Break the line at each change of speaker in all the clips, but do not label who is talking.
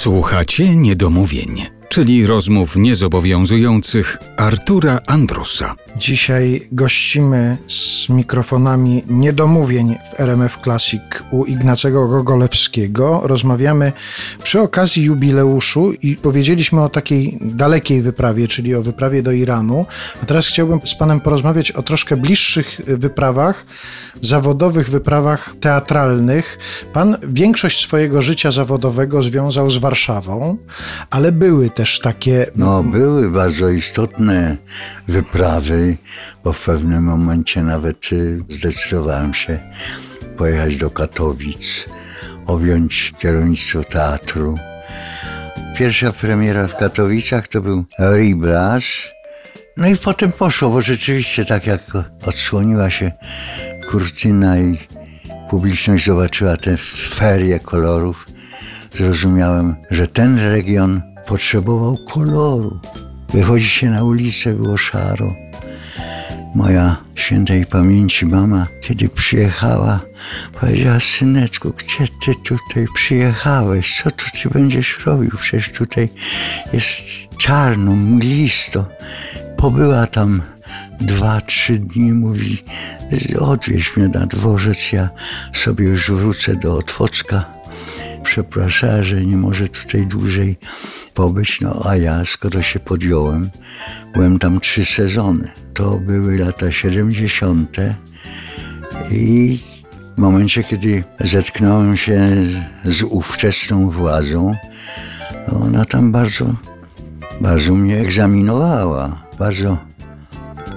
Słuchacie niedomówień, czyli rozmów niezobowiązujących Artura Andrusa.
Dzisiaj gościmy z mikrofonami niedomówień w RMF Classic u Ignacego Gogolewskiego. Rozmawiamy przy okazji jubileuszu i powiedzieliśmy o takiej dalekiej wyprawie, czyli o wyprawie do Iranu. A teraz chciałbym z Panem porozmawiać o troszkę bliższych wyprawach, zawodowych wyprawach teatralnych. Pan większość swojego życia zawodowego związał z Warszawą, ale były też takie
No, były bardzo istotne wyprawy, bo w pewnym momencie nawet y, zdecydowałem się pojechać do Katowic, objąć kierownictwo teatru. Pierwsza premiera w Katowicach to był Riblasz. No i potem poszło, bo rzeczywiście tak jak odsłoniła się kurtyna i publiczność zobaczyła te ferie kolorów, zrozumiałem, że ten region potrzebował koloru. Wychodzi się na ulicę, było szaro. Moja świętej pamięci mama, kiedy przyjechała, powiedziała: Syneczku, gdzie ty tutaj przyjechałeś? Co tu ty będziesz robił? Przecież tutaj jest czarno, mglisto. Pobyła tam dwa, trzy dni, mówi: Odwieź mnie na dworzec, ja sobie już wrócę do Otwocka przepraszała, że nie może tutaj dłużej pobyć. No a ja, skoro się podjąłem, byłem tam trzy sezony. To były lata 70. i w momencie, kiedy zetknąłem się z ówczesną władzą, no ona tam bardzo, bardzo mnie egzaminowała. Bardzo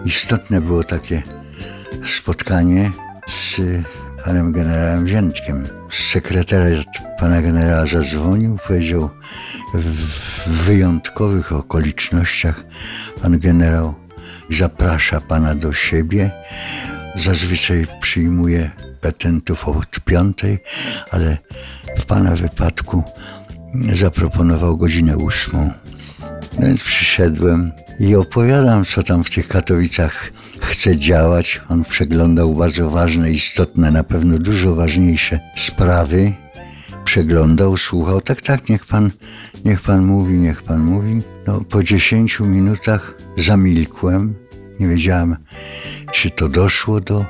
istotne było takie spotkanie z panem generałem Wziętkiem. Sekretariat pana generała zadzwonił, powiedział w wyjątkowych okolicznościach pan generał zaprasza pana do siebie. Zazwyczaj przyjmuje petentów od piątej, ale w pana wypadku zaproponował godzinę ósmą. No więc przyszedłem i opowiadam, co tam w tych Katowicach chce działać. On przeglądał bardzo ważne, istotne, na pewno dużo ważniejsze sprawy. Przeglądał, słuchał. Tak, tak, niech pan, niech pan mówi, niech pan mówi. No, po dziesięciu minutach zamilkłem. Nie wiedziałem, czy to doszło do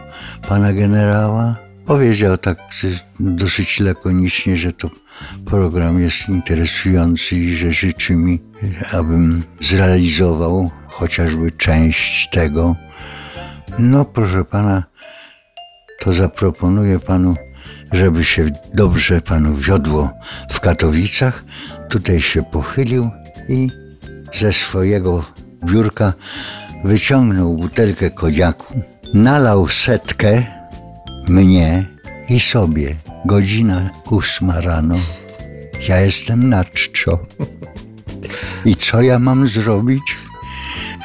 pana generała. Powiedział tak dosyć lakonicznie, że to program jest interesujący i że życzy mi, abym zrealizował chociażby część tego. No, proszę pana, to zaproponuję panu, żeby się dobrze panu wiodło w Katowicach. Tutaj się pochylił i ze swojego biurka wyciągnął butelkę koniaku, nalał setkę mnie i sobie. Godzina ósma rano. Ja jestem na czczo. I co ja mam zrobić?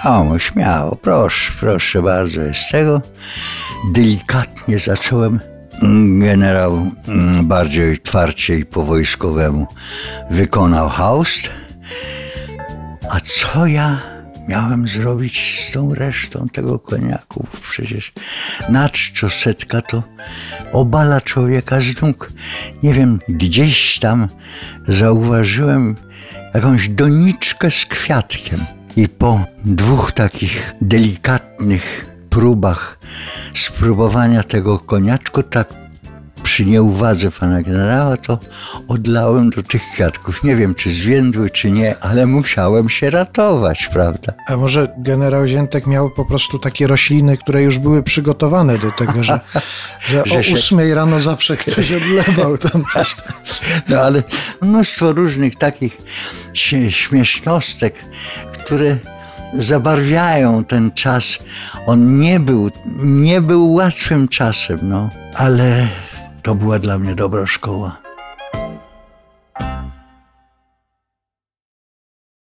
O, śmiało, proszę, proszę bardzo. Z tego delikatnie zacząłem. Generał mm, bardziej twarcie i po wojskowemu wykonał haust. A co ja miałem zrobić z tą resztą tego koniaku? Przecież na setka to obala człowieka z nóg. Nie wiem, gdzieś tam zauważyłem jakąś doniczkę z kwiatkiem. I po dwóch takich delikatnych próbach spróbowania tego koniaczku, tak przy nieuwadze pana generała, to odlałem do tych kwiatków. Nie wiem, czy zwiędły, czy nie, ale musiałem się ratować, prawda?
A może generał Ziętek miał po prostu takie rośliny, które już były przygotowane do tego, że, że,
Że
o
się-
ósmej rano zawsze ktoś odlewał tam coś. Tam.
No ale mnóstwo różnych takich śmie- śmiesznostek, które zabarwiają ten czas. On nie był, nie był łatwym czasem, no, ale to była dla mnie dobra szkoła.